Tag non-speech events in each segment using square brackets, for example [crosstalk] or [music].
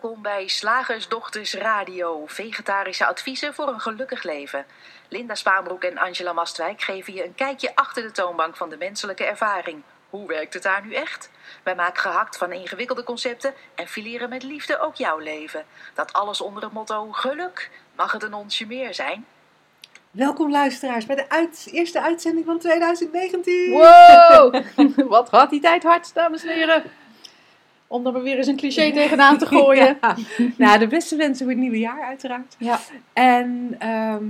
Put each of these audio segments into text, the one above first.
Welkom bij Slagersdochters Radio, vegetarische adviezen voor een gelukkig leven. Linda Spaanbroek en Angela Mastwijk geven je een kijkje achter de toonbank van de menselijke ervaring. Hoe werkt het daar nu echt? Wij maken gehakt van ingewikkelde concepten en fileren met liefde ook jouw leven. Dat alles onder het motto geluk. Mag het een onsje meer zijn? Welkom luisteraars bij de uit- eerste uitzending van 2019. Wow, [laughs] wat gaat die tijd hard, dames en heren. Om er weer eens een cliché tegenaan te gooien. [laughs] Ja. Nou, de beste wensen voor het nieuwe jaar uiteraard. Ja. En ehm,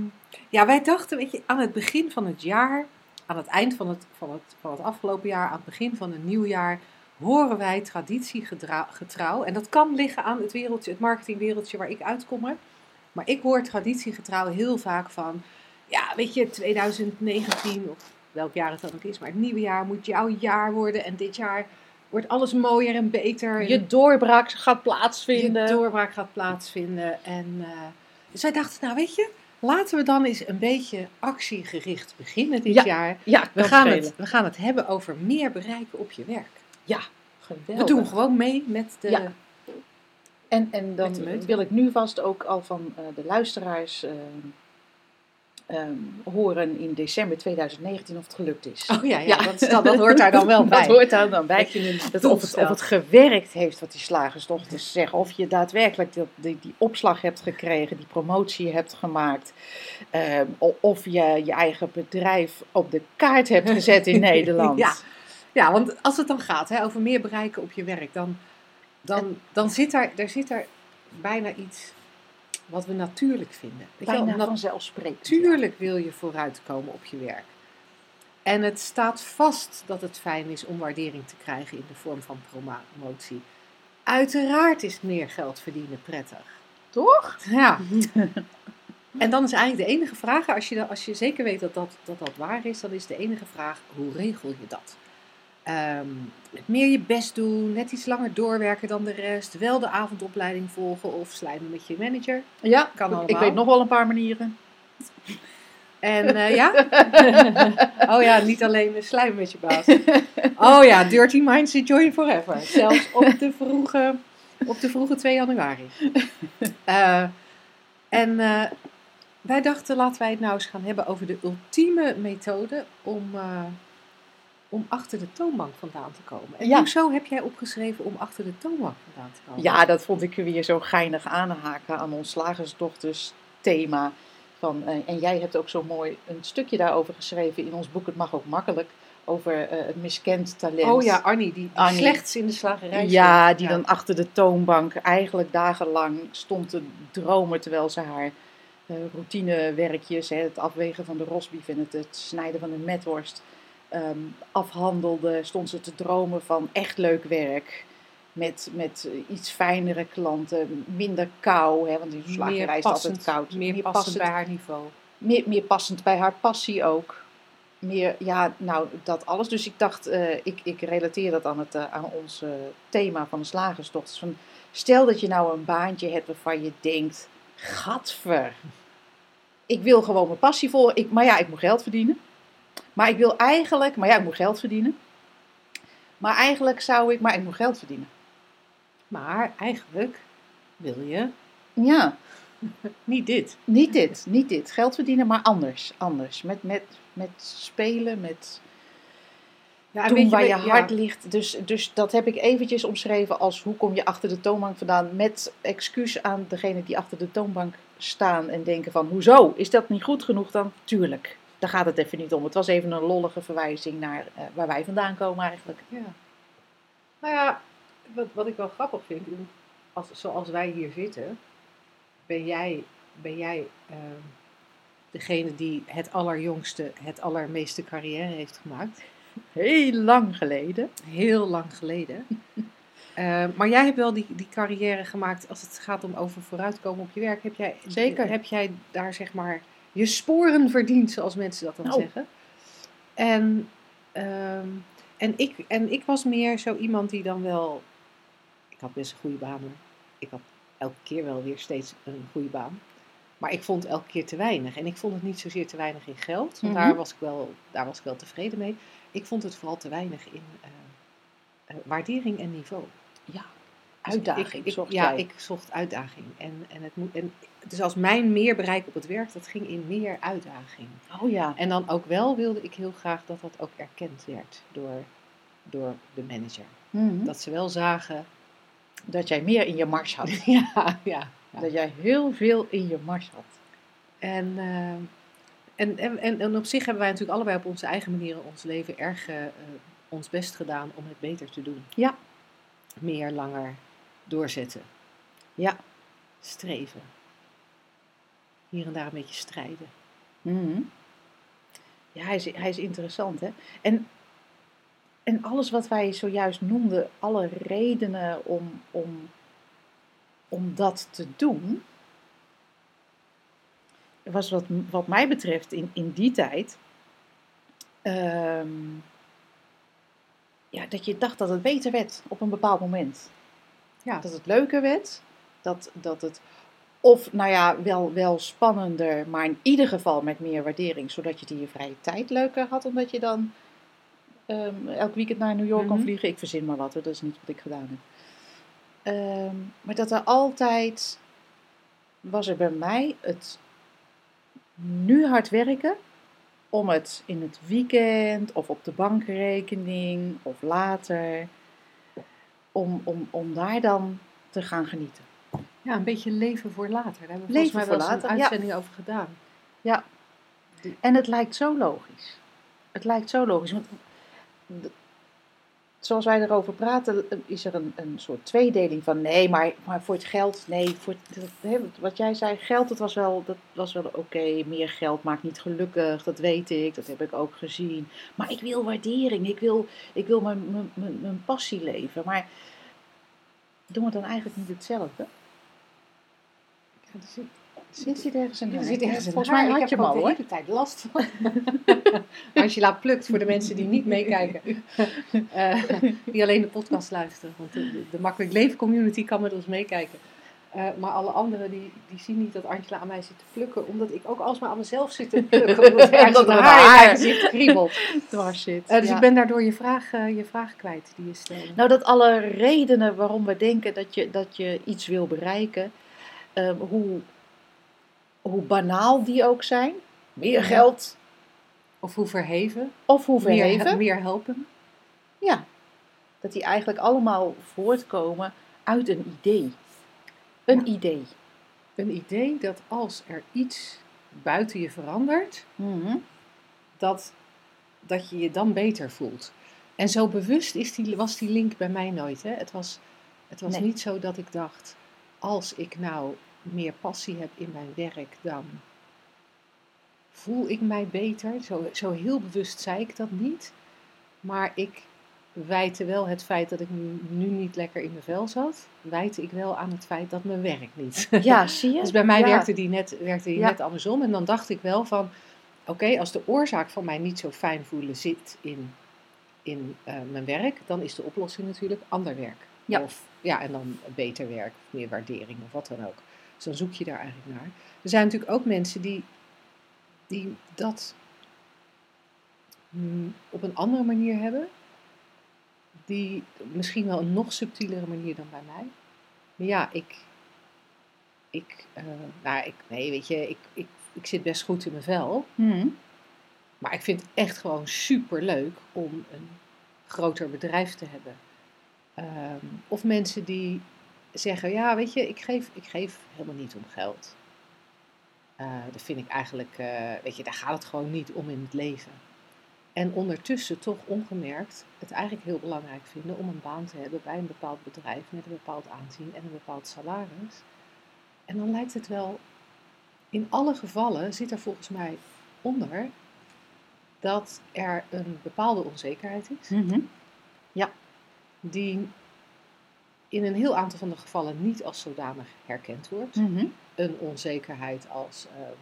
ja, wij dachten, weet je, aan het begin van het jaar, aan het eind van het, van het, van het afgelopen jaar, aan het begin van een nieuw jaar, horen wij traditiegetrouw. En dat kan liggen aan het wereldje, het marketingwereldje waar ik uitkom. hè. Maar ik hoor traditiegetrouw heel vaak van, ja, weet je, 2019 of welk jaar het dan ook is, maar het nieuwe jaar moet jouw jaar worden. En dit jaar wordt alles mooier en beter. Je doorbraak gaat plaatsvinden. Je doorbraak gaat plaatsvinden. En, eh, wij dachten, nou weet je, laten we dan eens een beetje actiegericht beginnen dit Ja, jaar. Ja, We gaan, het, we gaan het hebben over meer bereiken op je werk. Ja, We geweldig. doen gewoon mee met de... Ja. En, en dan wil ik nu vast ook al van eh, de luisteraars eh, ehm, horen in december 2019 of het gelukt is. Oh ja, ja, Ja. Dat, dat, dat hoort daar dan wel [laughs] bij. Dat hoort daar dan bij. Dat of, het, of het gewerkt heeft wat die slagersdochters zeggen. Of je daadwerkelijk die, die, die opslag hebt gekregen, die promotie hebt gemaakt. ehm, of je je eigen bedrijf op de kaart hebt gezet in [laughs] Nederland. Ja. Ja, want als het dan gaat hè, over meer bereiken op je werk, dan, dan, dan zit daar, daar zit er bijna iets wat we natuurlijk vinden. Wel, Bijna nat- vanzelfsprekend. Natuurlijk wil je vooruitkomen op je werk. En het staat vast dat het fijn is om waardering te krijgen in de vorm van promotie. Uiteraard is meer geld verdienen prettig. Toch? Ja. [laughs] En dan is eigenlijk de enige vraag, als je, als je zeker weet dat dat, dat dat waar is, dan is de enige vraag, hoe regel je dat? Ehm, meer je best doen, net iets langer doorwerken dan de rest, wel de avondopleiding volgen of slijmen met je manager. Ja, Kan ik weet nog wel een paar manieren. En eh, ja? [laughs] oh ja, niet alleen slijmen met je baas. [laughs] Oh ja, Dirty Minds enjoy forever. Zelfs op [laughs] de vroege, op de vroege 2 januari. Eh, en eh, wij dachten, laten wij het nou eens gaan hebben over de ultieme methode om, om achter de toonbank vandaan te komen. En Ja. hoezo heb jij opgeschreven om achter de toonbank vandaan te komen? Ja, dat vond ik weer zo geinig aanhaken aan ons slagersdochters thema. Van, eh, en jij hebt ook zo mooi een stukje daarover geschreven in ons boek Het Mag Ook Makkelijk. Over eh, het miskend talent. Oh ja, Annie, die, slechts in de slagerij Ja, stond. die dan achter de toonbank eigenlijk dagenlang stond te dromen terwijl ze haar eh, routinewerkjes, hè, het afwegen van de rosbief en het, het snijden van de metworst, ehm, afhandelde. Stond ze te dromen van echt leuk werk. Met, met eh, iets fijnere klanten, minder kou, hè, want in slagerij is het altijd koud. meer, passend bij haar niveau. meer, meer passend bij haar passie ook. Meer, ja, nou, dat alles. Dus ik dacht, eh, ik, ik relateer dat aan, het, eh, aan ons thema van de slagersdochters. Van, stel dat je nou een baantje hebt waarvan je denkt, gadver, ik wil gewoon mijn passie volgen. Ik, maar ja, ik moet geld verdienen. Maar ik wil eigenlijk, maar ja, ik moet geld verdienen. Maar eigenlijk zou ik, maar ik moet geld verdienen. Maar eigenlijk wil je Ja, [laughs] niet dit. niet dit, niet dit. Geld verdienen, maar anders. Anders. Met, met, met spelen, met Ja, doen waar je ja, hart ligt. Dus, dus dat heb ik eventjes omschreven als hoe kom je achter de toonbank vandaan. Met excuus aan degene die achter de toonbank staan en denken van hoezo, is dat niet goed genoeg dan? Tuurlijk, daar gaat het even niet om. Het was even een lollige verwijzing naar eh, waar wij vandaan komen eigenlijk. Ja. Nou ja, wat, wat ik wel grappig vind, als, zoals wij hier zitten, ben jij, ben jij ehm, degene die het allerjongste, het allermeeste carrière heeft gemaakt. Heel lang geleden. Heel lang geleden. [laughs] Eh, maar jij hebt wel die, die carrière gemaakt als het gaat om over vooruitkomen op je werk. Heb jij, Zeker. Heb jij daar zeg maar je sporen verdiend, zoals mensen dat dan Nou. zeggen. En, ehm, en, ik, en ik was meer zo iemand die dan wel... Ik had best een goede baan. Ik had elke keer wel weer steeds een goede baan. Maar ik vond elke keer te weinig. En ik vond het niet zozeer te weinig in geld. Want Mhm. daar, was ik wel, daar was ik wel tevreden mee. Ik vond het vooral te weinig in eh, eh, waardering en niveau. Ja. Dus Uitdaging ik, ja, jij. ik zocht uitdaging. En, en, het moet, en dus als mijn meer bereik op het werk, dat ging in meer uitdaging. Oh ja. En dan ook wel wilde ik heel graag dat dat ook erkend werd door, door de manager. Mhm. Dat, Dat ze wel zagen, jij meer in je mars had. [laughs] ja, ja. ja. Dat jij heel veel in je mars had. En, eh, en, en, en, en op zich hebben wij natuurlijk allebei op onze eigen manieren ons leven erg eh, ons best gedaan om het beter te doen. Ja. Meer, langer doorzetten. Ja. Streven. Hier en daar een beetje strijden. Mhm. Ja, hij is, hij is interessant, hè? En, en alles wat wij zojuist noemden, alle redenen om, om, om dat te doen, was wat, wat mij betreft in, in die tijd, ehm, ja, dat je dacht dat het beter werd op een bepaald moment. Ja. Dat het leuker werd, dat, dat het of, nou ja, wel, wel spannender, maar in ieder geval met meer waardering, zodat je in je vrije tijd leuker had, omdat je dan ehm, elk weekend naar New York kan Mhm. vliegen. Ik verzin maar wat, hoor, dat is niet wat ik gedaan heb. Ehm, maar dat er altijd, was er bij mij het nu hard werken, om het in het weekend of op de bankrekening of later, om, om, om daar dan te gaan genieten. Ja, een beetje leven voor later. Daar hebben we Leven volgens mij wel eens later, een ja. uitzending over gedaan. Ja. En het lijkt zo logisch. Het lijkt zo logisch. Want zoals wij erover praten, eh, is er een, een soort tweedeling van nee, maar, maar voor het geld, nee, voor het, wat jij zei, geld, dat was wel, dat was wel oké, meer geld maakt niet gelukkig, dat weet ik, dat heb ik ook gezien. Maar ik wil waardering, ik wil, ik wil mijn, mijn, mijn, passie leven. Maar doen we dan eigenlijk niet hetzelfde? Ja, zit, Zit zit ergens een haar? zit ergens een Volgens mij Ik je heb hem al de hele tijd last van. [laughs] Angela plukt voor de mensen die niet meekijken. [laughs] Eh, die alleen de podcast luisteren. Want de, Makkelijk Leven community kan met ons meekijken. Eh, maar alle anderen die, die zien niet dat Angela aan mij zit te plukken. Omdat ik ook alsmaar aan mezelf zit te plukken. [laughs] Omdat er ergens er een haar haar- gezicht kriebelt. Dwars zit. Eh, dus ja. ik ben daardoor je vraag, je vraag kwijt die je stelde. Nou, dat alle redenen waarom we denken dat je, dat je iets wil bereiken, ehm, hoe, hoe banaal die ook zijn, meer geld Of hoe verheven. of hoe verheven, meer helpen. ja, dat die eigenlijk allemaal voortkomen uit een idee. Een Ja. idee. Een idee dat als er iets buiten je verandert, Mhm. dat, dat je je dan beter voelt. En zo bewust is die, was die link bij mij nooit. Hè? Het was, het was Nee. niet zo dat ik dacht, als ik nou meer passie heb in mijn werk, dan voel ik mij beter. Zo, zo heel bewust zei ik dat niet. Maar ik wijte wel het feit dat ik nu, nu niet lekker in mijn vel zat, wijte ik wel aan het feit dat mijn werk niet. Ja, [laughs] zie je? Dus bij mij Ja. werkte die, net, werkte die Ja. net andersom. En dan dacht ik wel van, oké, als de oorzaak van mij niet zo fijn voelen zit in, in eh, mijn werk, dan is de oplossing natuurlijk ander werk. Ja. Of, ja, en dan beter werk, meer waardering, of wat dan ook. Dus dan zoek je daar eigenlijk naar. Er zijn natuurlijk ook mensen die, die dat mm, op een andere manier hebben. Die misschien wel een nog subtielere manier dan bij mij. Maar ja, ik, ik, eh, nou, ik, nee, weet je, ik, ik, ik zit best goed in mijn vel. Mhm. Maar ik vind het echt gewoon super leuk om een groter bedrijf te hebben. Ehm, of mensen die zeggen, ja, weet je, ik geef, ik geef helemaal niet om geld. Eh, dat vind ik eigenlijk, eh, weet je, daar gaat het gewoon niet om in het leven. En ondertussen toch ongemerkt het eigenlijk heel belangrijk vinden om een baan te hebben bij een bepaald bedrijf met een bepaald aanzien en een bepaald salaris. En dan lijkt het wel, in alle gevallen zit er volgens mij onder dat er een bepaalde onzekerheid is, Mhm. die in een heel aantal van de gevallen niet als zodanig herkend wordt. Mhm. Een onzekerheid als ehm, ehm,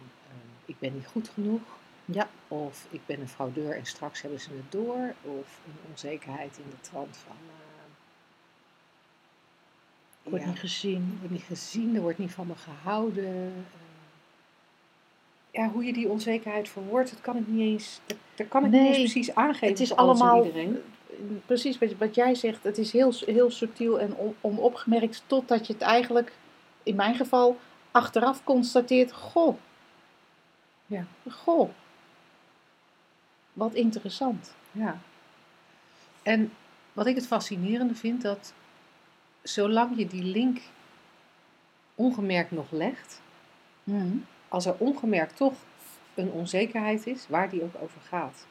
ik ben niet goed genoeg, Ja. of ik ben een fraudeur en straks hebben ze het door, of een onzekerheid in de trant van ehm, Wordt ja, niet gezien. wordt niet gezien, er wordt niet van me gehouden. eh. ja, hoe je die onzekerheid verwoordt, dat kan ik niet eens, dat, dat kan ik Nee, niet eens precies aangeven Het is allemaal, iedereen. Precies wat, wat jij zegt, het is heel, heel subtiel en on, onopgemerkt, totdat je het eigenlijk, in mijn geval, achteraf constateert, goh, Ja. goh, wat interessant. Ja. En wat ik het fascinerende vind, dat zolang je die link ongemerkt nog legt, als er ongemerkt toch een onzekerheid is, waar die ook over gaat,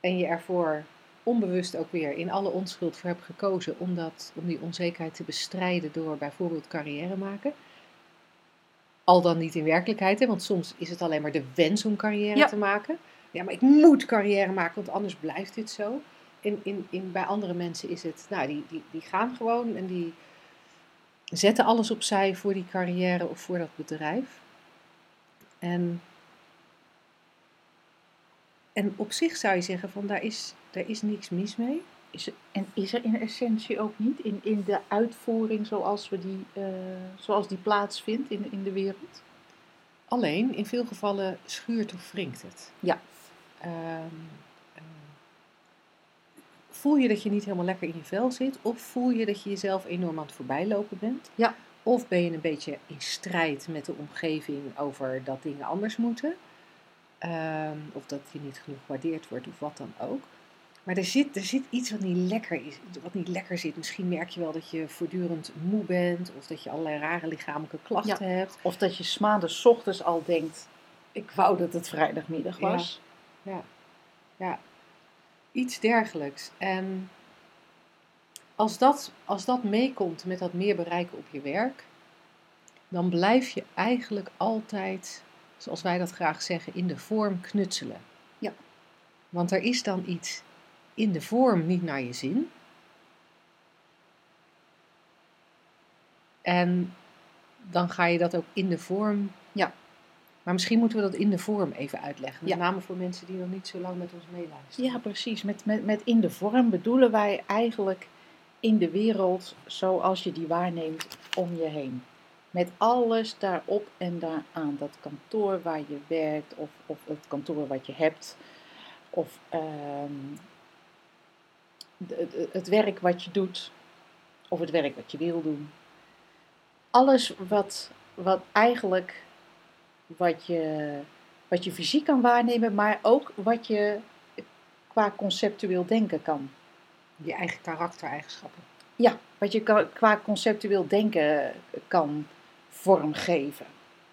en je ervoor onbewust ook weer in alle onschuld voor hebt gekozen om, dat, om die onzekerheid te bestrijden door bijvoorbeeld carrière maken, al dan niet in werkelijkheid, hè, want soms is het alleen maar de wens om carrière Ja. te maken. Ja, maar ik moet carrière maken, want anders blijft dit zo. In, in, in, bij andere mensen is het, nou, die, die, die gaan gewoon en die zetten alles opzij voor die carrière of voor dat bedrijf. En, en op zich zou je zeggen van daar is, daar is niks mis mee. Is er, en is er in essentie ook niet in, in de uitvoering zoals, we die, eh, zoals die plaatsvindt in, in de wereld? Alleen in veel gevallen schuurt of wringt het. Ja. Ehm, eh, voel je dat je niet helemaal lekker in je vel zit? Of voel je dat je jezelf enorm aan het voorbijlopen bent? Ja. Of ben je een beetje in strijd met de omgeving over dat dingen anders moeten? Ehm, of dat je niet genoeg gewaardeerd wordt of wat dan ook. Maar er zit, er zit iets wat niet lekker is, wat niet lekker zit. Misschien merk je wel dat je voortdurend moe bent of dat je allerlei rare lichamelijke klachten hebt. Of dat je 's maandags 's ochtends al denkt, ik wou dat het vrijdagmiddag Ja. was. Ja, ja. iets dergelijks. En als dat, als dat meekomt met dat meer bereiken op je werk, dan blijf je eigenlijk altijd, zoals wij dat graag zeggen, in de vorm knutselen. Ja. Want er is dan iets in de vorm niet naar je zin. En dan ga je dat ook in de vorm. Ja. Maar misschien moeten we dat in de vorm even uitleggen. Met Ja. name voor mensen die nog niet zo lang met ons meeluisteren. Ja, precies. Met, met, met in de vorm bedoelen wij eigenlijk in de wereld zoals je die waarneemt om je heen. Met alles daarop en daaraan. Dat kantoor waar je werkt, of, of het kantoor wat je hebt, of ehm, de- de- het werk wat je doet, of het werk wat je wil doen. Alles wat, wat eigenlijk wat je, wat je fysiek kan waarnemen, maar ook wat je qua conceptueel denken kan. Je eigen karaktereigenschappen. Ja, wat je qua conceptueel denken kan vormgeven.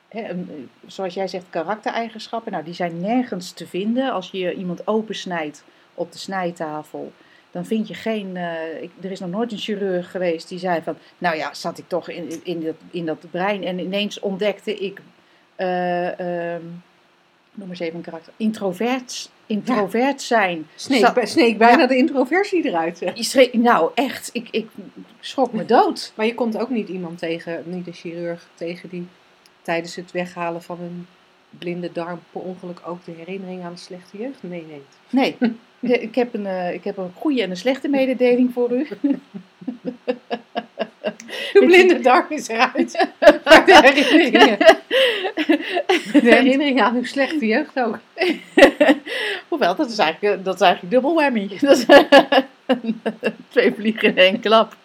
Een- zoals jij zegt, karaktereigenschappen, nou, die zijn nergens te vinden. Als je iemand opensnijdt op de snijtafel, dan vind je geen. eh, er is nog nooit een chirurg geweest die zei van. Nou ja, zat ik toch in, in, dat, in dat brein en ineens ontdekte ik. eh, ehm, noem eens even een karakter. Introvert, introvert zijn. Sneek, Zat- bij- sneek bijna de introversie eruit. zeg. Nou, echt, ik, ik schrok me dood. Maar je komt ook niet iemand tegen, niet een chirurg tegen die tijdens het weghalen van een blinde darm per ongeluk ook de herinnering aan een slechte jeugd meeneemt. Nee, de- [laughs] ik heb, een, eh, ik heb een goede en een slechte mededeling voor u. [laughs] [laughs] De blinde darm is eruit. [laughs] Maar de herinneringen, de herinneringen aan uw slechte jeugd ook. [laughs] Hoewel, dat is eigenlijk, eh, dat is eigenlijk dubbel whammy. Dat is, twee vliegen in één klap.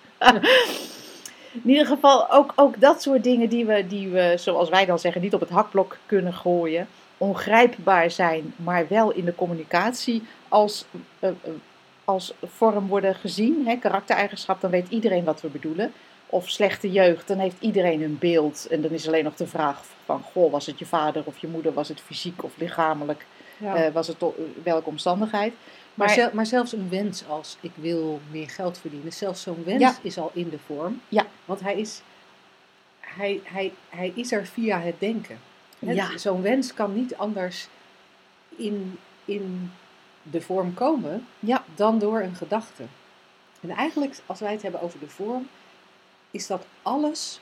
In ieder geval ook, ook dat soort dingen die we, die we, zoals wij dan zeggen, niet op het hakblok kunnen gooien. Ongrijpbaar zijn, maar wel in de communicatie als, eh, eh, als vorm worden gezien. Hè, karaktereigenschap, dan weet iedereen wat we bedoelen. Of slechte jeugd, dan heeft iedereen een beeld. En dan is alleen nog de vraag van, goh, was het je vader of je moeder? Was het fysiek of lichamelijk? Ja. Eh, was het welke omstandigheid? maar, maar- zel- maar zelfs een wens als ik wil meer geld verdienen, zelfs zo'n wens Ja. is al in de vorm. Ja. Want hij is, hij, hij, hij is er via het denken. Ja. Zo'n wens kan niet anders in, in de vorm komen Ja. dan door een gedachte. En eigenlijk, als wij het hebben over de vorm, is dat alles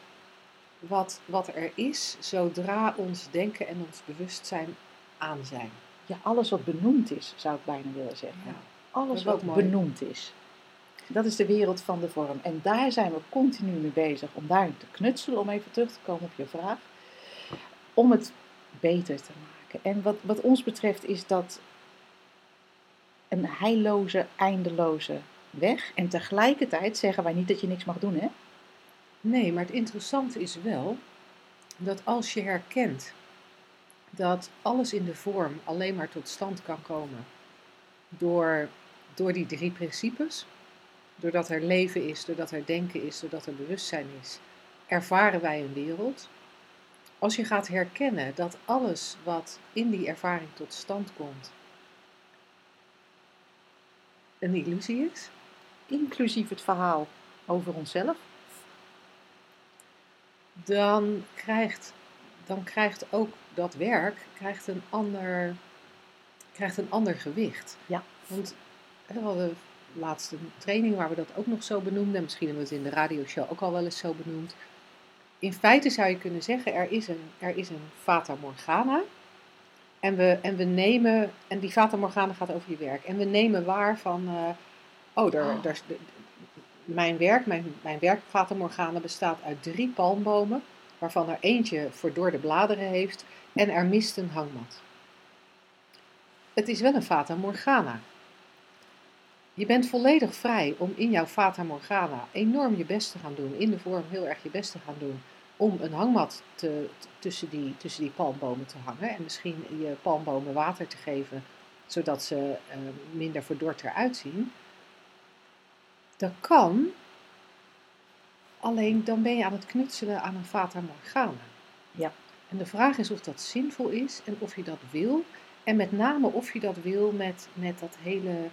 wat, wat er is, zodra ons denken en ons bewustzijn aan zijn. Ja, alles wat benoemd is, zou ik bijna willen zeggen. Ja. Alles wat mooi. benoemd is. Dat is de wereld van de vorm. En daar zijn we continu mee bezig om daarin te knutselen, om even terug te komen op je vraag. Om het beter te maken. En wat, wat ons betreft is dat een heilloze, eindeloze weg. En tegelijkertijd zeggen wij niet dat je niks mag doen, hè? Nee, maar het interessante is wel dat als je herkent dat alles in de vorm alleen maar tot stand kan komen door, door die drie principes, doordat er leven is, doordat er denken is, doordat er bewustzijn is, ervaren wij een wereld. Als je gaat herkennen dat alles wat in die ervaring tot stand komt een illusie is, Inclusief het verhaal over onszelf. Dan krijgt, dan krijgt ook dat werk krijgt een, ander, krijgt een ander gewicht. Ja. Want we hadden laatst een training waar we dat ook nog zo benoemden. En misschien hebben we het in de radioshow ook al wel eens zo benoemd. In feite zou je kunnen zeggen, er is een, er is een Fata Morgana. En we, en we nemen, en die Fata Morgana gaat over je werk. En we nemen waar van, eh, oh, daar, Oh. daar de- mijn werk, mijn, mijn werk Fata Morgana bestaat uit drie palmbomen. Waarvan er eentje verdorde bladeren heeft en er mist een hangmat. Het is wel een Fata Morgana. Je bent volledig vrij om in jouw Fata Morgana enorm je best te gaan doen, in de vorm heel erg je best te gaan doen, om een hangmat te, tussen, die, tussen die palmbomen te hangen en misschien je palmbomen water te geven, zodat ze eh, minder verdord eruit zien. Dat kan, alleen dan ben je aan het knutselen aan een Fata Morgana. Ja. En de vraag is of dat zinvol is en of je dat wil. En met name of je dat wil met, met dat hele,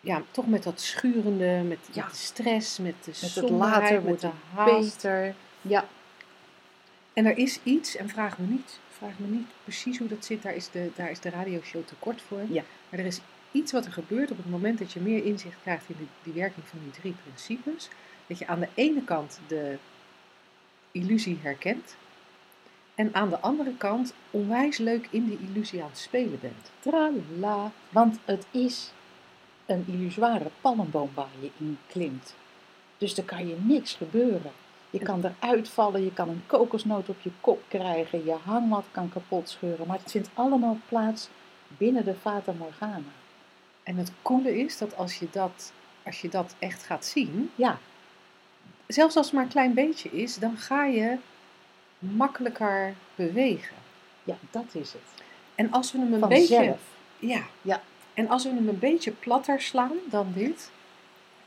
ja, toch met dat schurende, met, Ja. met de stress, met de Met het later met wordt de haast. beter. Ja, En er is iets, en vraag me niet, vraag me niet precies hoe dat zit, daar is de, daar is de radioshow te kort voor. Ja. Maar er is iets wat er gebeurt op het moment dat je meer inzicht krijgt in die, die werking van die drie principes. Dat je aan de ene kant de illusie herkent. En aan de andere kant onwijs leuk in die illusie aan het spelen bent. tralala. Want het is een illusoire palmboom waar je in klimt. Dus er kan je niks gebeuren. Je kan eruit vallen, je kan een kokosnoot op je kop krijgen, je hangmat kan kapot scheuren. Maar het vindt allemaal plaats binnen de Fata Morgana. En het coole is dat als je dat, als je dat echt gaat zien, Ja, zelfs als het maar een klein beetje is, dan ga je makkelijker bewegen. ja, dat is het. En als we hem een Vanzelf. beetje. Ja. Ja. En als we hem een beetje platter slaan dan dit,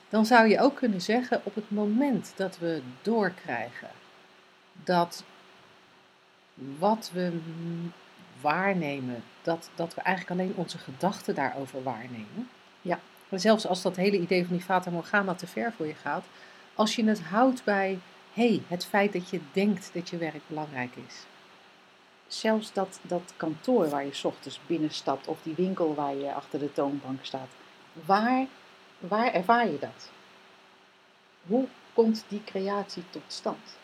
dan zou je ook kunnen zeggen op het moment dat we doorkrijgen dat wat we waarnemen, dat, dat we eigenlijk alleen onze gedachten daarover waarnemen. Ja. Maar zelfs als dat hele idee van die Fata Morgana te ver voor je gaat, als je het houdt bij hey, het feit dat je denkt dat je werk belangrijk is. Zelfs dat, dat kantoor waar je 's ochtends binnenstapt of die winkel waar je achter de toonbank staat. Waar, waar ervaar je dat? Hoe komt die creatie tot stand?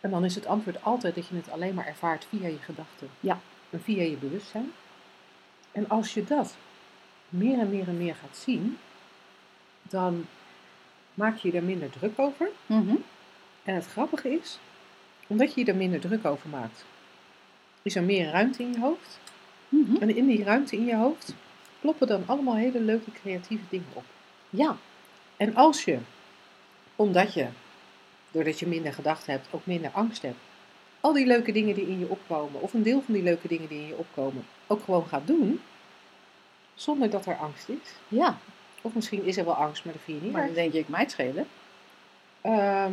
En dan is het antwoord altijd dat je het alleen maar ervaart via je gedachten. Ja. En via je bewustzijn. En als je dat meer en meer en meer gaat zien, dan maak je je er minder druk over. En het grappige is, omdat je je er minder druk over maakt, is er meer ruimte in je hoofd. Mhm. En in die ruimte in je hoofd ploppen dan allemaal hele leuke creatieve dingen op. Ja, En als je, omdat je, doordat je minder gedachten hebt, ook minder angst hebt, al die leuke dingen die in je opkomen, of een deel van die leuke dingen die in je opkomen, ook gewoon gaat doen, zonder dat er angst is. ja. Of misschien is er wel angst, maar dat vind je niet Maar dan denk je, ik mij het schelen. Ehm,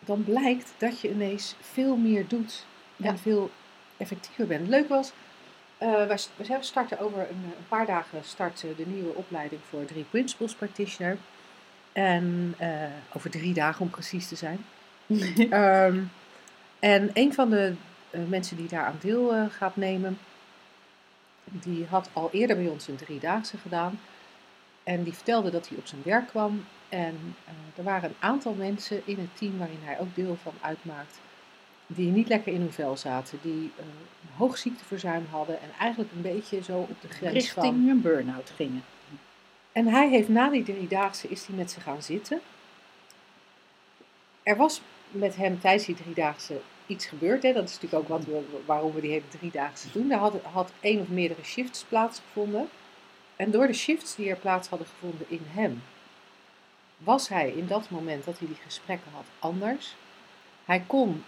dan blijkt dat je ineens veel meer doet en Ja. veel effectiever bent. Leuk was, eh wij, s- wij starten over een, een paar dagen starten de nieuwe opleiding voor drie principles practitioner. En eh, over drie dagen om precies te zijn. Ehm, en een van de eh, mensen die daar aan deel eh, gaat nemen, die had al eerder bij ons een driedaagse gedaan. En die vertelde dat hij op zijn werk kwam. En eh, er waren een aantal mensen in het team waarin hij ook deel van uitmaakt, die niet lekker in hun vel zaten, die een hoog ziekteverzuim hadden en eigenlijk een beetje zo op de grens van... Richting een burn-out gingen. En hij heeft na die driedaagse is hij met ze gaan zitten. Er was met hem tijdens die driedaagse iets gebeurd. Hè. Dat is natuurlijk ook wat we, waarom we die hele driedaagse doen. Daar had, had één of meerdere shifts plaatsgevonden. En door de shifts die er plaats hadden gevonden in hem, was hij in dat moment dat hij die gesprekken had anders. Hij kon,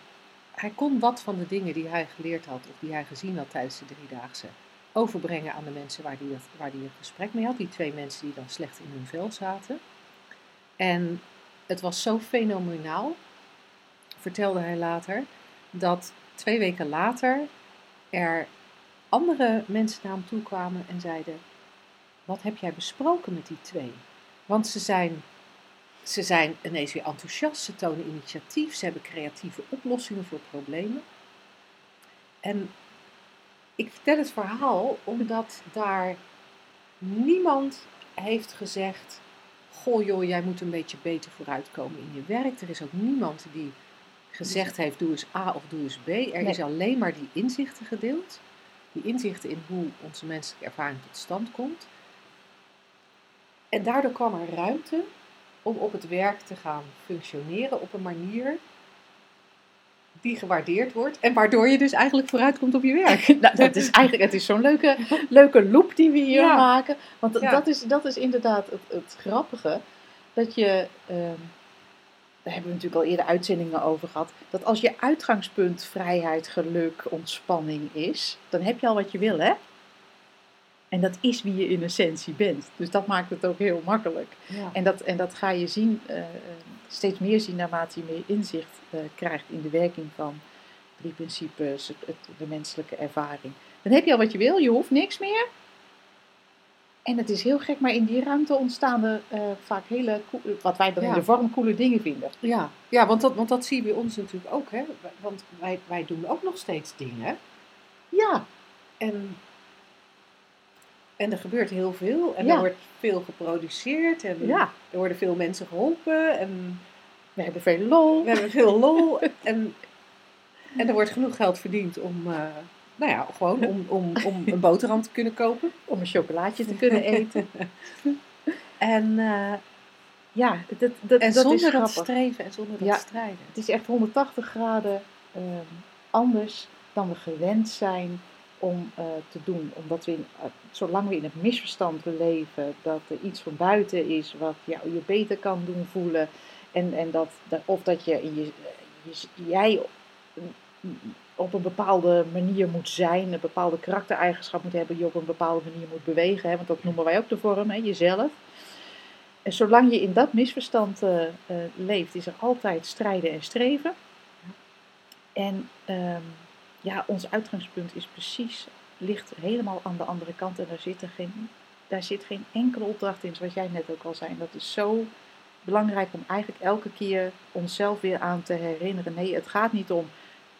hij kon wat van de dingen die hij geleerd had of die hij gezien had tijdens de driedaagse overbrengen aan de mensen waar hij, dat, waar hij een gesprek mee had. Die twee mensen die dan slecht in hun vel zaten. En het was zo fenomenaal, vertelde hij later, dat twee weken later er andere mensen naar hem toe kwamen en zeiden: Wat heb jij besproken met die twee? Want ze zijn, ze zijn ineens weer enthousiast, ze tonen initiatief, ze hebben creatieve oplossingen voor problemen. En ik vertel het verhaal omdat daar niemand heeft gezegd: Goh, joh, jij moet een beetje beter vooruitkomen in je werk. Er is ook niemand die gezegd heeft: Doe eens A of doe eens B. Er is alleen maar die inzichten gedeeld. Die inzichten in hoe onze menselijke ervaring tot stand komt. En daardoor kwam er ruimte om op het werk te gaan functioneren op een manier die gewaardeerd wordt. En waardoor je dus eigenlijk vooruit komt op je werk. [laughs] nou, dat is eigenlijk, het is zo'n leuke, leuke loop die we hier Ja. maken. Want Ja. dat, is, dat is inderdaad het, het grappige. Dat je, ehm, daar hebben we natuurlijk al eerder uitzendingen over gehad. Dat als je uitgangspunt vrijheid, geluk, ontspanning is, dan heb je al wat je wil, hè? En dat is wie je in essentie bent. Dus dat maakt het ook heel makkelijk. Ja. En dat, en dat ga je zien, eh, steeds meer zien naarmate je meer inzicht eh, krijgt in de werking van drie principes, het, het- de menselijke ervaring. Dan heb je al wat je wil, je hoeft niks meer. En het is heel gek, maar in die ruimte ontstaan er eh, vaak hele, wat wij dan Ja. in de vorm coole dingen vinden. Ja, ja want, dat, want dat zie je bij ons natuurlijk ook. Hè? Want wij, wij doen ook nog steeds dingen. Ja, En, en er gebeurt heel veel. En Ja. er wordt veel geproduceerd. En ja, er worden veel mensen geholpen. En we hebben veel lol. we hebben veel lol. en, en er wordt genoeg geld verdiend om, eh, nou ja, gewoon om, om, om een boterham te kunnen kopen. Om een chocolaatje te kunnen eten. En, eh, Ja, dat, dat, en dat zonder is dat streven en zonder dat Ja. strijden. Het is echt 180 graden ehm, anders dan we gewend zijn om eh, te doen. Omdat we, in, eh, zolang we in het misverstand leven, dat er iets van buiten is wat jou je beter kan doen voelen. En, en dat, dat, of dat je, in je, je, jij op een bepaalde manier moet zijn, een bepaalde karaktereigenschap moet hebben, je op een bepaalde manier moet bewegen. Hè, want dat noemen wij ook de vorm, hè, jezelf. En zolang je in dat misverstand eh, eh, leeft, is er altijd strijden en streven. En ehm, ja, ons uitgangspunt is precies, ligt helemaal aan de andere kant. En daar zit, er geen, daar zit geen enkele opdracht in, zoals jij net ook al zei. Dat is zo belangrijk om eigenlijk elke keer onszelf weer aan te herinneren. Nee, het gaat niet om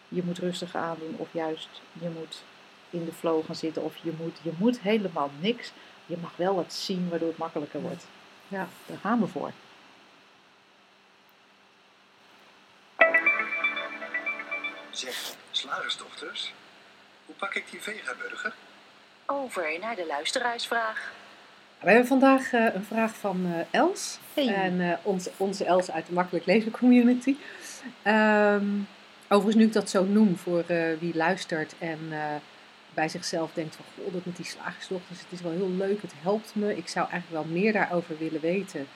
je moet rustig aandoen of juist je moet in de flow gaan zitten of je moet, je moet helemaal niks. Je mag wel wat zien waardoor het makkelijker wordt. Ja. Daar gaan we voor. Zeg, slagersdochters, hoe pak ik die vegaburger? Over naar de luisteraarsvraag. We hebben vandaag eh, een vraag van eh, Els. Hey. En eh, onze, onze Els uit de Makkelijk Leven Community. Ehm, overigens, nu ik dat zo noem voor eh, wie luistert en eh, bij zichzelf denkt van... Goh, dat met die slagersdochters, het is wel heel leuk, het helpt me. Ik zou eigenlijk wel meer daarover willen weten.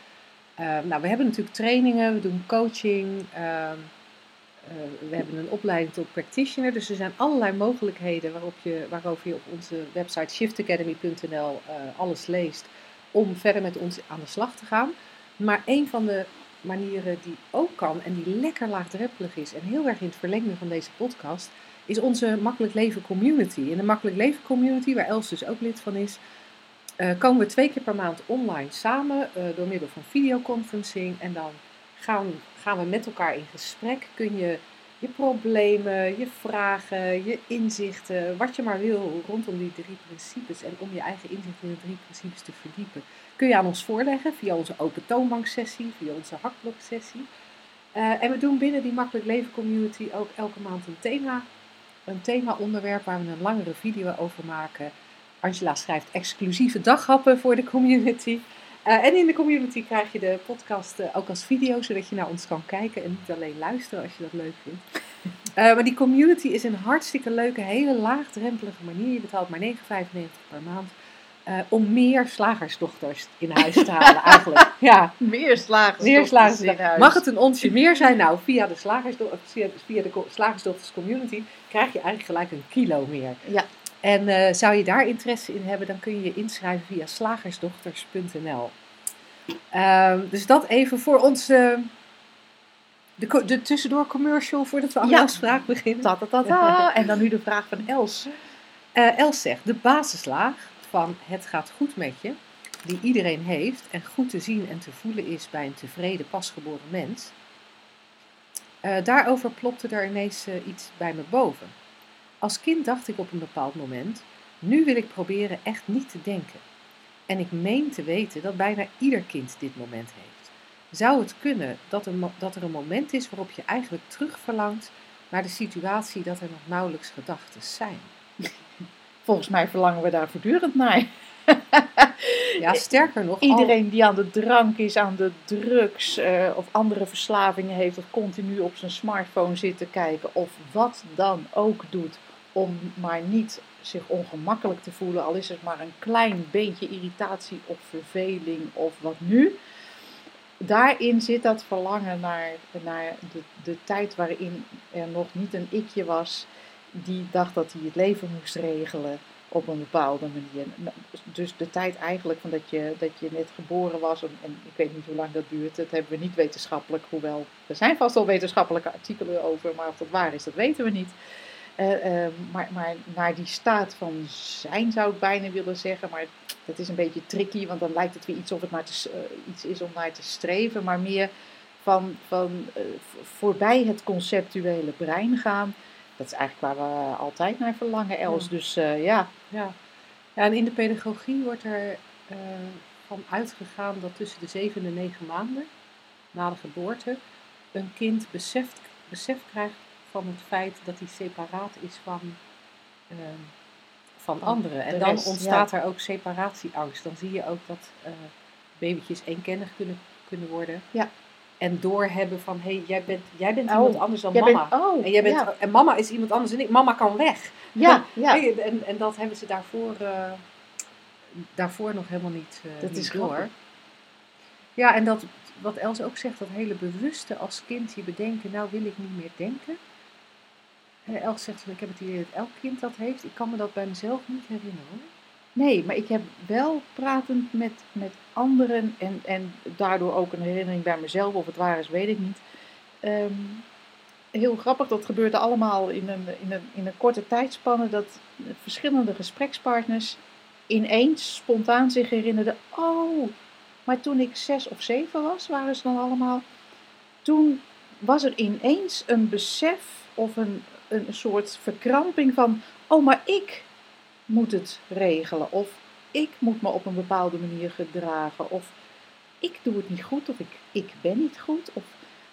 Ehm, nou, we hebben natuurlijk trainingen, we doen coaching. ehm, eh, we hebben een opleiding tot practitioner. Dus er zijn allerlei mogelijkheden waarop je, waarover je op onze website shiftacademy.nl alles leest om verder met ons aan de slag te gaan. Maar een van de manieren die ook kan en die lekker laagdrempelig is en heel erg in het verlengde van deze podcast, is onze Makkelijk Leven Community. In de Makkelijk Leven Community, waar Els dus ook lid van is, eh, komen we twee keer per maand online samen eh, door middel van videoconferencing. En dan gaan, gaan we met elkaar in gesprek. Kun je je problemen, je vragen, je inzichten, wat je maar wil rondom die drie principes en om je eigen inzicht in de drie principes te verdiepen, kun je aan ons voorleggen via onze open toonbanksessie, via onze hakbloksessie. Eh, en we doen binnen die Makkelijk Leven Community ook elke maand een thema, een thema-onderwerp waar we een langere video over maken. Angela schrijft exclusieve daghappen voor de community. Eh, en in de community krijg je de podcast eh, ook als video, zodat je naar ons kan kijken en niet alleen luisteren als je dat leuk vindt. [laughs] Maar die community is een hartstikke leuke, hele laagdrempelige manier. Je betaalt maar 9,95 per maand. Eh, om meer slagersdochters in huis te halen, eigenlijk. [laughs] Ja, Meer slagers. meer slagers. in huis. Mag het een onsje meer zijn? Nou, via de, slagersdo via, via de slagersdochters community krijg je eigenlijk gelijk een kilo meer. Ja. En eh, zou je daar interesse in hebben, dan kun je je inschrijven via slagersdochters.nl. Ehm, dus dat even voor ons. eh, de, de tussendoor commercial voordat we aan de Ja. afspraak beginnen. Ta, ta. [laughs] En dan nu de vraag van Els. Eh, Els zegt, de basislaag van het gaat goed met je, die iedereen heeft en goed te zien en te voelen is bij een tevreden pasgeboren mens. Eh, daarover plopte er ineens eh, iets bij me boven. Als kind dacht ik op een bepaald moment, nu wil ik proberen echt niet te denken. En ik meen te weten dat bijna ieder kind dit moment heeft. Zou het kunnen dat er, dat er een moment is waarop je eigenlijk terugverlangt naar de situatie dat er nog nauwelijks gedachten zijn? Volgens mij verlangen we daar voortdurend naar. Ja, sterker nog, Iedereen die aan de drank is, aan de drugs eh, of andere verslavingen heeft, of continu op zijn smartphone zit te kijken, of wat dan ook doet om maar niet zich ongemakkelijk te voelen, al is het maar een klein beetje irritatie of verveling of wat nu. Daarin zit dat verlangen naar, naar de, de tijd waarin er nog niet een ikje was die dacht dat hij het leven moest regelen op een bepaalde manier. Dus de tijd eigenlijk van dat je, dat je net geboren was, en, ik weet niet hoe lang dat duurt, dat hebben we niet wetenschappelijk, hoewel er zijn vast al wetenschappelijke artikelen over, maar of dat waar is, dat weten we niet. Eh, eh, maar, maar naar die staat van zijn zou ik bijna willen zeggen, maar dat is een beetje tricky, want dan lijkt het weer iets of het maar eh, iets is om naar te streven, maar meer van, van voorbij het conceptuele brein gaan. Dat is eigenlijk waar we altijd naar verlangen, Els. Ja. Dus eh, ja, Ja. ja, en in de pedagogie wordt er eh, van uitgegaan dat tussen de zeven en negen maanden na de geboorte een kind beseft, besef krijgt van het feit dat hij separaat is van, eh, van Van anderen. de En dan rest, ontstaat er ook separatieangst. Dan zie je ook dat eh, babytjes eenkennig kunnen, kunnen worden. Ja. En doorhebben van, hé, hey, jij bent, jij bent Oh, iemand anders dan mama. bent, oh, en, jij bent, ja, en mama is iemand anders en ik. Mama kan weg. ja, ja. En, en dat hebben ze daarvoor, eh, daarvoor nog helemaal niet, eh, Dat niet is door. grappig. Ja, en dat, wat Els ook zegt, dat hele bewuste als kind je bedenken, nou wil ik niet meer denken. Eh, Els zegt van, ik heb het idee dat elk kind dat heeft. Ik kan me dat bij mezelf niet herinneren. Nee, maar ik heb wel pratend met, met anderen en, en daardoor ook een herinnering bij mezelf, of het waar is, weet ik niet. Ehm, heel grappig, dat gebeurde allemaal in een, in, een, in een korte tijdspanne, dat verschillende gesprekspartners ineens spontaan zich herinnerden, oh, maar toen ik zes of zeven was, waren ze dan allemaal, toen was er ineens een besef of een, een soort verkramping van, oh, maar ik moet het regelen. Of ik moet me op een bepaalde manier gedragen. Of ik doe het niet goed. Of ik, ik ben niet goed. Of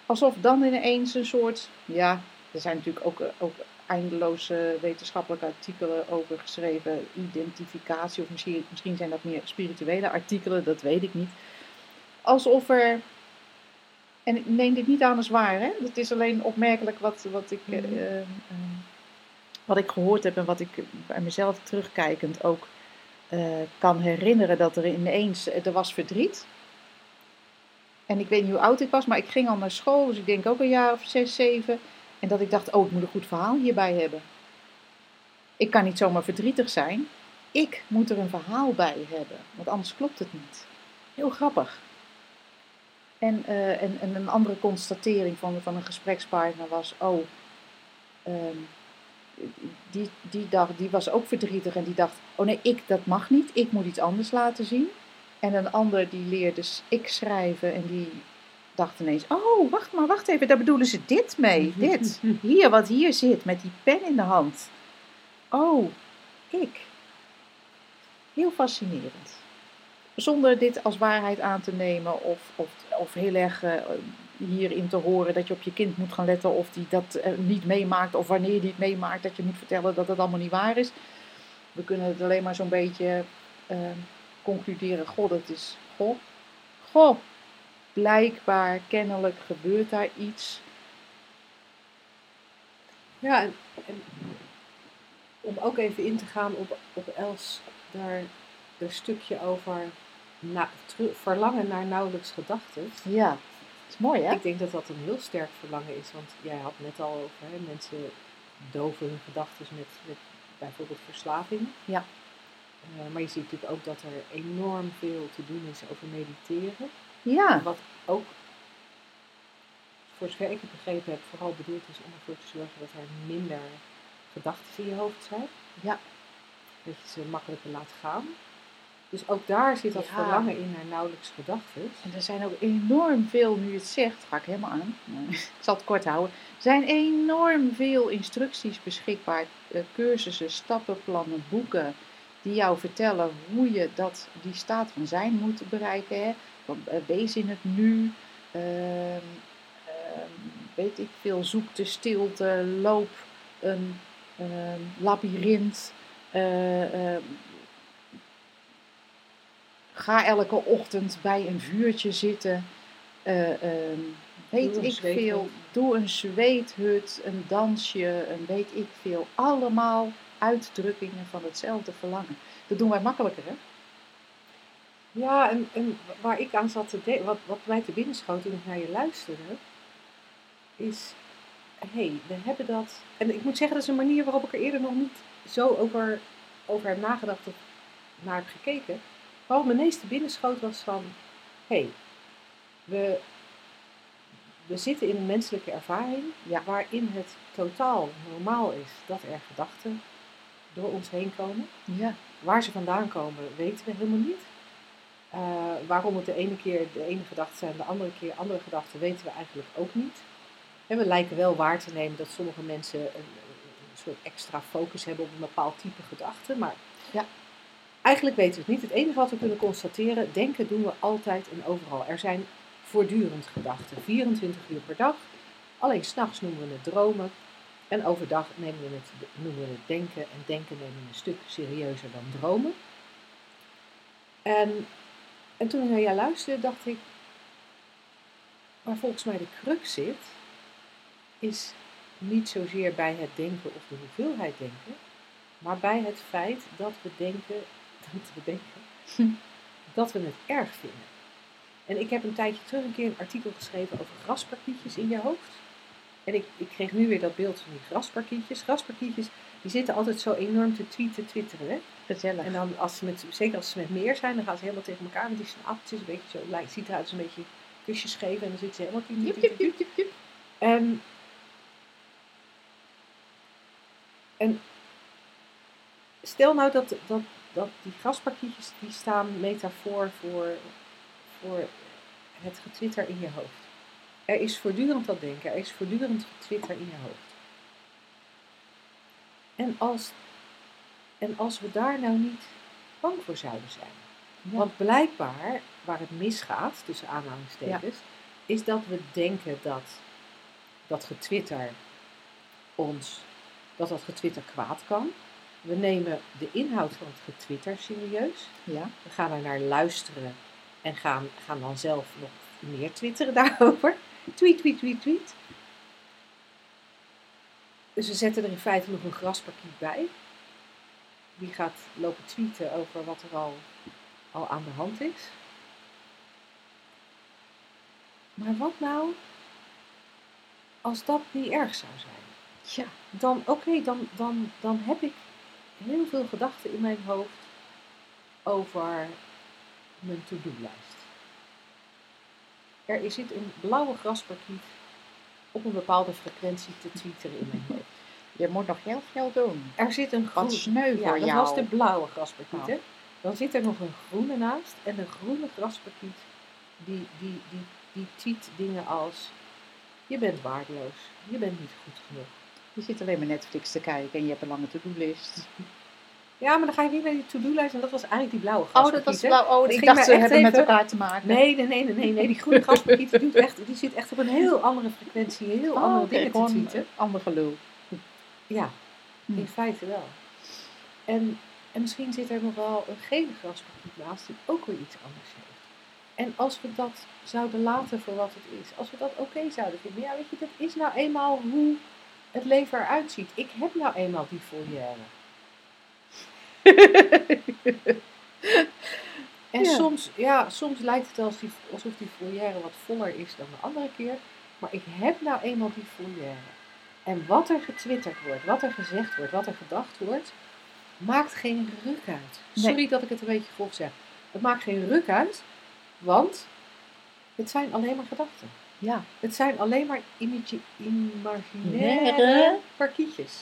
alsof dan ineens een soort. Ja, er zijn natuurlijk ook, eh, ook eindeloze wetenschappelijke artikelen over geschreven. Identificatie. Of misschien, misschien zijn dat meer spirituele artikelen. Dat weet ik niet. Alsof er. En ik neem dit niet aan als waar. Hè? Het is alleen opmerkelijk wat, wat ik. Mhm. eh, eh, wat ik gehoord heb en wat ik bij mezelf terugkijkend ook eh, kan herinneren, dat er ineens, er was verdriet. En ik weet niet hoe oud ik was, maar ik ging al naar school, dus ik denk ook een jaar of zes, zeven. En dat ik dacht, oh, ik moet een goed verhaal hierbij hebben. Ik kan niet zomaar verdrietig zijn. Ik moet er een verhaal bij hebben, want anders klopt het niet. Heel grappig. En, eh, en een andere constatering van, van een gesprekspartner was, oh, ehm, die, die, dacht, die was ook verdrietig en die dacht, oh nee, ik, dat mag niet, ik moet iets anders laten zien. En een ander die leerde ik schrijven en die dacht ineens, oh, wacht maar, wacht even, daar bedoelen ze dit mee, [laughs] dit. Hier, wat hier zit, met die pen in de hand. Oh, ik. Heel fascinerend. Zonder dit als waarheid aan te nemen of, of, of heel erg eh, hierin te horen dat je op je kind moet gaan letten of die dat eh, niet meemaakt of wanneer die het meemaakt dat je moet vertellen dat het allemaal niet waar is. We kunnen het alleen maar zo'n beetje eh, concluderen, goh, dat is, goh, goh, blijkbaar, kennelijk gebeurt daar iets. Ja, en, en om ook even in te gaan op, op Els, daar een stukje over na, verlangen naar nauwelijks gedachten. Ja, mooi hè? Ik denk dat dat een heel sterk verlangen is, want jij had net al over hè, mensen doven hun gedachten met, met bijvoorbeeld verslaving. Ja. Eh, maar je ziet natuurlijk ook dat er enorm veel te doen is over mediteren. Ja, Wat ook, voor zover ik het begrepen heb, vooral bedoeld is om ervoor te zorgen dat er minder gedachten in je hoofd zijn. Ja. Dat je ze makkelijker laat gaan. Dus ook daar zit dat Ja. verlangen in naar nauwelijks gedachten. En er zijn ook enorm veel, nu je het zegt, ga ik helemaal aan. [laughs] Ik zal het kort houden. Er zijn enorm veel instructies beschikbaar, eh, cursussen, stappenplannen, boeken, die jou vertellen hoe je dat, die staat van zijn moet bereiken. Hè? Eh, Wees in het nu, ehm, ehm, weet ik veel, zoek de stilte, loop een ehm labyrint. eh, ga elke ochtend bij een vuurtje zitten. eh, ehm, weet ik zweethut. veel. Doe een zweethut, een dansje, een weet ik veel. Allemaal uitdrukkingen van hetzelfde verlangen. Dat doen wij makkelijker, hè? Ja, en, en waar ik aan zat te denken, wat, wat mij te binnen schoot toen ik naar je luisterde, is, hé, hey, we hebben dat. En ik moet zeggen, dat is een manier waarop ik er eerder nog niet zo over, over heb nagedacht of naar heb gekeken. Wat me meest te binnen schoot was van, hé, hey, we, we zitten in een menselijke ervaring Ja. waarin het totaal normaal is dat er gedachten door ons heen komen. Ja. Waar ze vandaan komen, weten we helemaal niet. Eh, waarom het de ene keer de ene gedachte zijn, de andere keer andere gedachten, weten we eigenlijk ook niet. En we lijken wel waar te nemen dat sommige mensen een, een soort extra focus hebben op een bepaald type gedachte. Maar Ja. Eigenlijk weten we het niet. Het enige wat we kunnen constateren, denken doen we altijd en overal. Er zijn voortdurend gedachten, 24 uur per dag. Alleen s'nachts noemen we het dromen. En overdag we het, noemen we het denken. En denken nemen we een stuk serieuzer dan dromen. En, en toen ik naar jou luisterde, dacht ik, waar volgens mij de crux zit, is niet zozeer bij het denken of de hoeveelheid denken, maar bij het feit dat we denken, dat we denken, dat we het erg vinden. En ik heb een tijdje terug een keer een artikel geschreven over grasparkietjes in je hoofd. En ik, ik kreeg nu weer dat beeld van die grasparkietjes. Grasparkietjes, die zitten altijd zo enorm te tweeten, twitteren. Hè? Gezellig. En dan, als ze met, zeker als ze met meer zijn, dan gaan ze helemaal tegen elkaar met die snaveltjes. Een beetje zo, lijkt, ziet eruit als een beetje kusjes geven. En dan zitten ze helemaal... jip. En, en stel nou dat, dat, dat die grasparkietjes die staan metafoor voor, voor het getwitter in je hoofd. Er is voortdurend dat denken, er is voortdurend getwitter in je hoofd. En als, en als we daar nou niet bang voor zouden zijn. Ja. Want blijkbaar, waar het misgaat, tussen aanhalingstekens, is dat we denken dat dat getwitter ons, dat dat getwitter kwaad kan. We nemen de inhoud van het getwitter serieus. Ja. We gaan er naar luisteren en gaan, gaan dan zelf nog meer twitteren [laughs] daarover. Tweet, tweet, tweet, tweet. Dus we zetten er in feite nog een grasparkiet bij. Die gaat lopen tweeten over wat er al, al aan de hand is. Maar wat nou als dat niet erg zou zijn? Ja. Dan, oké, dan, dan, dan heb ik heel veel gedachten in mijn hoofd over mijn to-do-lijst. Er zit een blauwe grasparkiet op een bepaalde frequentie te twitteren in mijn hoofd. Je moet nog heel veel doen. Er zit een Wat groen, sneu ja, voor dat jou. was de blauwe grasparkiet. Oh. hè. Dan zit er nog een groene naast. En de groene grasparkiet, die, die, die, die tweet dingen als... Je bent waardeloos. Je bent niet goed genoeg. Je zit alleen maar Netflix te kijken en je hebt een lange to-do-list. Ja, maar dan ga je weer naar die to-do-lijst. En dat was eigenlijk die blauwe Oh, grasparkiet. dat was blauw. Oh, ik dacht ze hebben met elkaar te maken. Nee, nee, nee, nee, nee, nee. Die groene grasparkiet die, doet echt, die zit echt op een heel andere frequentie. Heel Oh, andere dingen te tweeten. Ander gelul. Ja, Hm. in feite wel. En, en misschien zit er nog wel een gele grasparkiet naast die ook weer iets anders heeft. En als we dat zouden laten voor wat het is, als we dat oké zouden vinden, ja weet je, dat is nou eenmaal hoe het leven eruit ziet. Ik heb nou eenmaal die volière. [laughs] En Ja. soms, ja, soms lijkt het alsof die, alsof die wat voller is dan de andere keer. Maar ik heb nou eenmaal die volière. En wat er getwitterd wordt, wat er gezegd wordt, wat er gedacht wordt, maakt geen ruk uit. Nee. Sorry dat ik het een beetje grof zeg. Het maakt geen ruk uit, want het zijn alleen maar gedachten. Ja. Het zijn alleen maar imagi- imaginaire parkietjes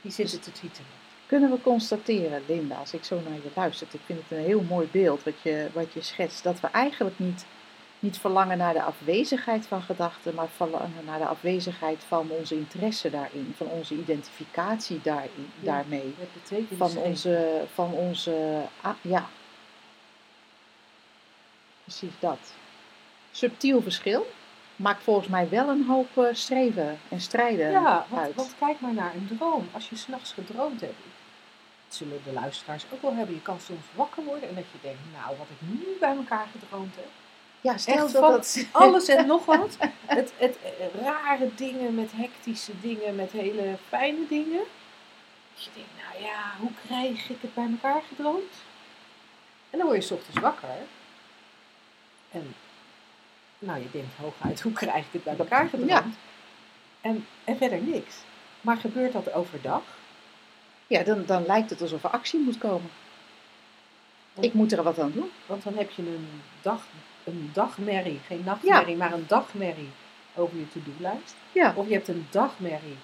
die zitten te tweeten. Kunnen we constateren, Linda, als ik zo naar je luister, ik vind het een heel mooi beeld wat je, wat je schetst, dat we eigenlijk niet, niet verlangen naar de afwezigheid van gedachten, maar verlangen naar de afwezigheid van onze interesse daarin, van onze identificatie daarin, Ja. daarmee. Betekenis Van onze, van onze, ah, ja. Precies dat. Subtiel verschil maakt volgens mij wel een hoop eh, streven en strijden Ja, want, uit. want kijk maar naar een droom. Als je s'nachts gedroomd hebt, dat zullen de luisteraars ook wel hebben. Je kan soms wakker worden en dat je denkt, nou, wat ik nu bij elkaar gedroomd heb. ja, stel Echt dat van dat... [laughs] alles en nog wat. Het, het eh, rare dingen met hectische dingen, met hele fijne dingen. Dat je denkt, nou ja, hoe krijg ik het bij elkaar gedroomd? En dan word je 's ochtends wakker. En nou, je denkt hooguit, [laughs] hoe krijg ik het bij elkaar? Ja. En, en verder niks. Maar gebeurt dat overdag? Ja, dan, dan lijkt het alsof er actie moet komen. Ik moet er wat aan doen. Want dan heb je een, dag, een dagmerrie, geen nachtmerrie, maar een dagmerrie over je to-do-lijst. Ja. Of je hebt een dagmerrie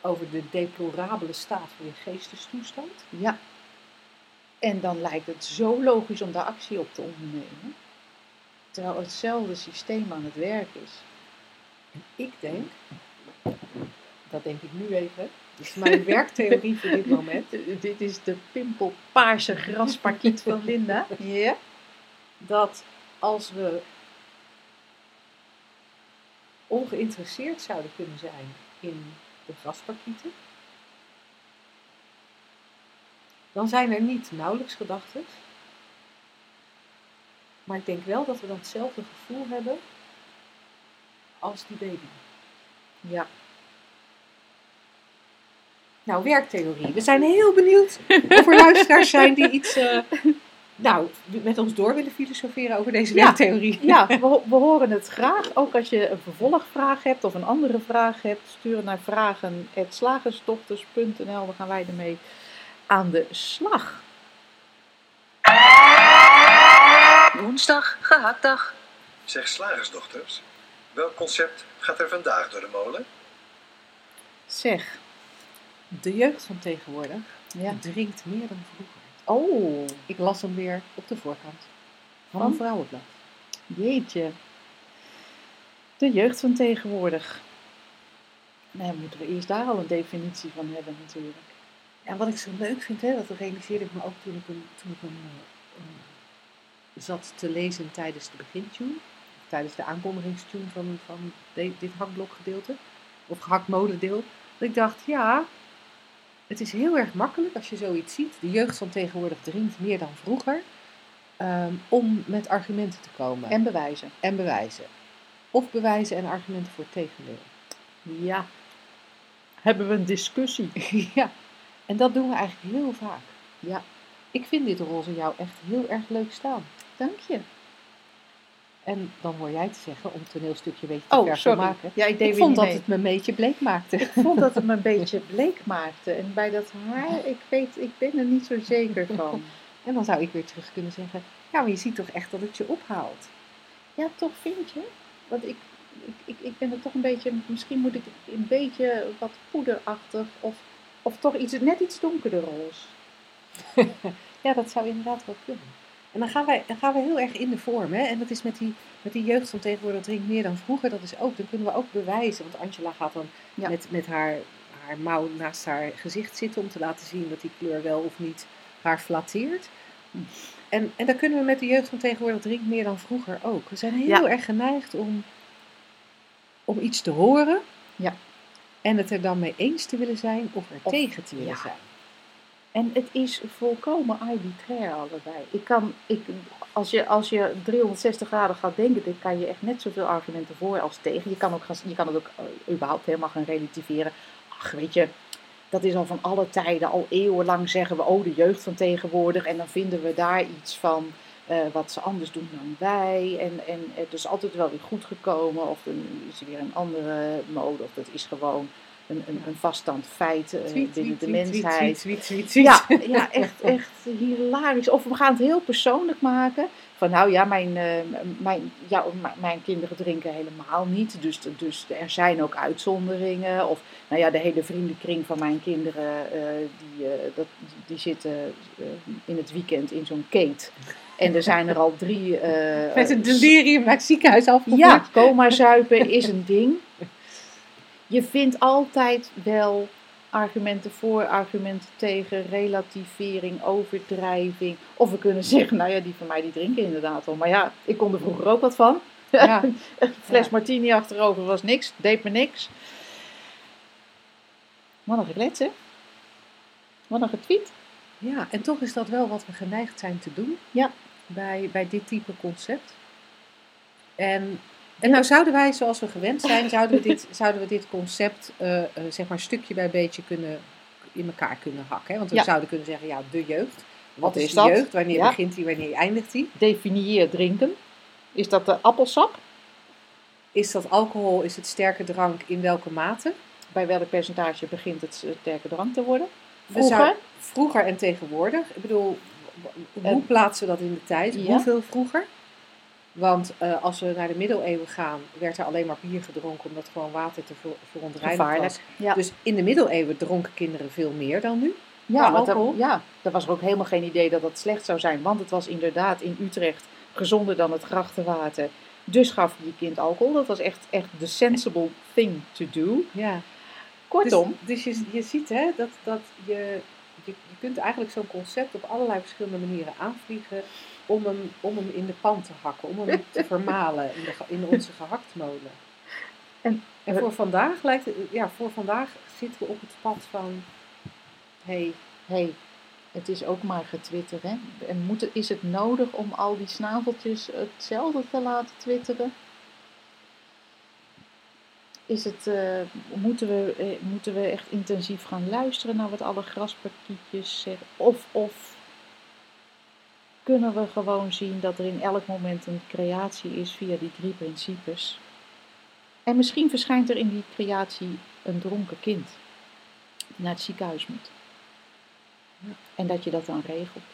over de deplorabele staat van je geestestoestand. ja. En dan lijkt het zo logisch om daar actie op te ondernemen. Terwijl hetzelfde systeem aan het werk is. Ik denk, dat denk ik nu even, dat is mijn [laughs] werktheorie voor dit moment, Dit is de pimpelpaarse grasparkiet van [laughs] Linda. Ja. dat als we ongeïnteresseerd zouden kunnen zijn in de grasparkieten, dan zijn er niet nauwelijks gedachten. Maar ik denk wel dat we dan hetzelfde gevoel hebben als die baby. Ja. Nou, werktheorie. We zijn heel benieuwd [laughs] of er luisteraars zijn die iets eh, nou, met ons door willen filosoferen over deze Ja. werktheorie. Ja, we, ho- we horen het graag. Ook als je een vervolgvraag hebt of een andere vraag hebt, stuur naar vragen.slagersdochters.nl. Dan gaan wij ermee aan de slag. Woensdag, gehaktdag. Zeg slagersdochters, welk concept gaat er vandaag door de molen? Zeg. De jeugd van tegenwoordig Ja. drinkt meer dan vroeger. Oh, Ik las hem weer op de voorkant van Van? een vrouwenblad. jeetje. De jeugd van tegenwoordig. Nou, moeten we eerst daar al een definitie van hebben natuurlijk. En wat ik zo leuk vind, hè, dat realiseerde ik me ook toen ik hem, toen ik hem eh, zat te lezen tijdens de begintune. Tijdens de aankondigingstune van, van de- dit hakblokgedeelte. Of gehaktmolendeel. Dat ik dacht, ja, het is heel erg makkelijk als je zoiets ziet. De jeugd van tegenwoordig drinkt meer dan vroeger. ehm, om met argumenten te komen En bewijzen. en bewijzen. Of bewijzen en argumenten voor het tegendeel. Ja. Hebben we een discussie? [laughs] ja, en dat doen we eigenlijk heel vaak. Ja. Ik vind dit roze jou echt heel erg leuk staan. Dank je. En dan hoor jij te zeggen, om het toneelstukje een beetje te Oh, ver sorry. maken. Ja, ik deed Ik vond dat mee. het me een beetje bleek maakte. Ik vond dat het me een beetje bleek maakte. En bij dat haar, ik weet, ik ben er niet zo zeker van. [laughs] En dan zou ik weer terug kunnen zeggen, ja, maar je ziet toch echt dat het je ophaalt. Ja, toch vind je? Want ik, ik, ik, ik ben er toch een beetje, misschien moet ik een beetje wat poederachtig of, of toch iets, net iets donkerder roze. [laughs] Ja, dat zou inderdaad wel kunnen. En dan gaan, wij, dan gaan we heel erg in de vorm. Hè? En dat is met die, met die jeugd van tegenwoordig drinkt meer dan vroeger. Dat is ook, dan kunnen we ook bewijzen. Want Angela gaat dan Ja. met, met haar, haar mouw naast haar gezicht zitten. Om te laten zien dat die kleur wel of niet haar flatteert. En, en dan kunnen we met de jeugd van tegenwoordig drinkt meer dan vroeger ook. We zijn heel Ja. erg geneigd om, om iets te horen. Ja. En het er dan mee eens te willen zijn of er Of- tegen te willen zijn. En het is volkomen arbitrair allebei. Ik kan, ik, als, je, als je 360 graden gaat denken, dan kan je echt net zoveel argumenten voor als tegen. Je kan, ook je kan het ook eh, überhaupt helemaal gaan relativeren. ach, weet je, dat is al van alle tijden, al eeuwenlang zeggen we, oh, de jeugd van tegenwoordig. En dan vinden we daar iets van eh, wat ze anders doen dan wij. En, en het is altijd wel weer goed gekomen. Of er is er weer een andere mode, of dat is gewoon een, een, een vaststand feit eh, Tweet, binnen tweet, de tweet, mensheid. Ja, ja echt, echt hilarisch. Of we gaan het heel persoonlijk maken. Van nou ja, mijn, eh, mijn, ja, mijn kinderen drinken helemaal niet. Dus, dus er zijn ook uitzonderingen. Of nou ja, de hele vriendenkring van mijn kinderen, eh, die, eh, dat, die zitten eh, in het weekend in zo'n kate. En er zijn er al drie. eh, Met een delirium naar het ziekenhuis afgevoerd. ja, coma zuipen is een ding. Je vindt altijd wel argumenten voor, argumenten tegen, relativering, overdrijving. Of we kunnen zeggen, nou ja, die van mij die drinken inderdaad al. Maar ja, ik kon er vroeger ook wat van. Ja. [laughs] Fles Ja. martini achterover was niks, deed me niks. Wat een geklets, hè? Wat een getweet. Ja, en toch is dat wel wat we geneigd zijn te doen. Ja. Bij, bij dit type concept. En, en nou zouden wij, zoals we gewend zijn, zouden we dit, zouden we dit concept eh, eh, zeg maar stukje bij beetje kunnen, in elkaar kunnen hakken. Hè? Want we Ja. zouden kunnen zeggen, ja, de jeugd. Wat, Wat is, de jeugd? Wanneer Ja. begint die, wanneer eindigt die? Definieer drinken. Is dat de appelsap? Is dat alcohol, is het sterke drank, in welke mate? Bij welk percentage begint het sterke drank te worden? Vroeger? zou- vroeger en tegenwoordig. Ik bedoel, hoe En- plaatsen we dat in de tijd? Ja. Hoeveel vroeger? Want eh, als we naar de middeleeuwen gaan, werd er alleen maar bier gedronken omdat gewoon water te ver- verontreinigd was. Ja. Dus in de middeleeuwen dronken kinderen veel meer dan nu. Ja, want er, alcohol. ja, er was er ook helemaal geen idee dat dat slecht zou zijn. Want het was inderdaad in Utrecht gezonder dan het grachtenwater. Dus gaf je je kind alcohol. Dat was echt, echt the sensible thing to do. Ja. Kortom, Dus, dus je, je ziet hè, dat, dat je, je, je kunt eigenlijk zo'n concept op allerlei verschillende manieren aanvliegen om hem, om hem in de pan te hakken, om hem te [laughs] vermalen in, de, in onze gehaktmolen. En- En voor vandaag lijkt het, ja, voor vandaag zitten we op het pad van, hey, hey, het is ook maar getwitter. Hè? En moet, is het nodig om al die snaveltjes hetzelfde te laten twitteren? Is het, eh, moeten, we, eh, moeten we echt intensief gaan luisteren naar wat alle graspartietjes zeggen? Of, of kunnen we gewoon zien dat er in elk moment een creatie is via die drie principes? En misschien verschijnt er in die creatie een dronken kind die naar het ziekenhuis moet. En dat je dat dan regelt.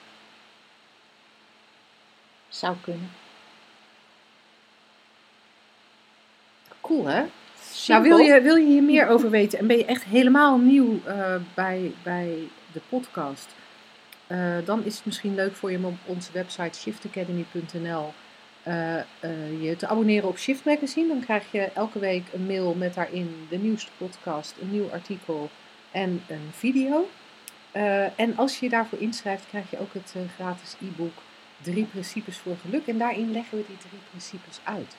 Zou kunnen. cool hè? Simpel. Nou, wil je, wil je hier meer over weten en ben je echt helemaal nieuw eh, bij, bij de podcast, eh, dan is het misschien leuk voor je om op onze website shiftacademy.nl eh, eh, je te abonneren op Shift Magazine. Dan krijg je elke week een mail met daarin de nieuwste podcast, een nieuw artikel en een video. En als je je daarvoor inschrijft, krijg je ook het gratis e-book Drie Principes voor Geluk. En daarin leggen we die drie principes uit.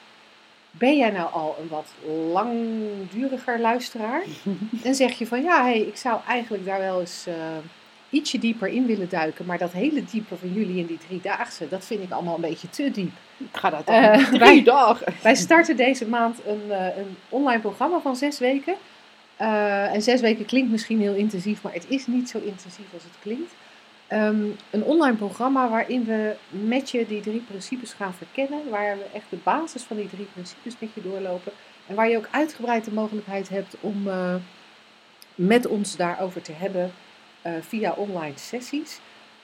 Ben jij nou al een wat langduriger luisteraar? [laughs] Dan zeg je van ja, hey, ik zou eigenlijk daar wel eens ietsje dieper in willen duiken. Maar dat hele diepe van jullie in die driedaagse, dat vind ik allemaal een beetje te diep. Ik ga dat Eh, dan drie wij- dagen. Wij starten deze maand een, eh, een online programma van zes weken. Eh, en zes weken klinkt misschien heel intensief, maar het is niet zo intensief als het klinkt. Ehm, een online programma waarin we met je die drie principes gaan verkennen. Waar we echt de basis van die drie principes met je doorlopen. En waar je ook uitgebreid de mogelijkheid hebt om eh, met ons daarover te hebben eh, via online sessies.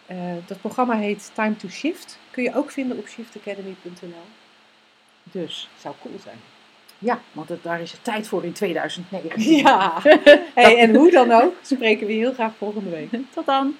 Eh, dat programma heet Time to Shift. Kun je ook vinden op shiftacademy.nl. Dus Zou cool zijn. ja, want het, daar is het tijd voor in 2019. [laughs] Ja, [laughs] hey, en hoe dan ook, spreken we heel graag volgende week. Tot dan.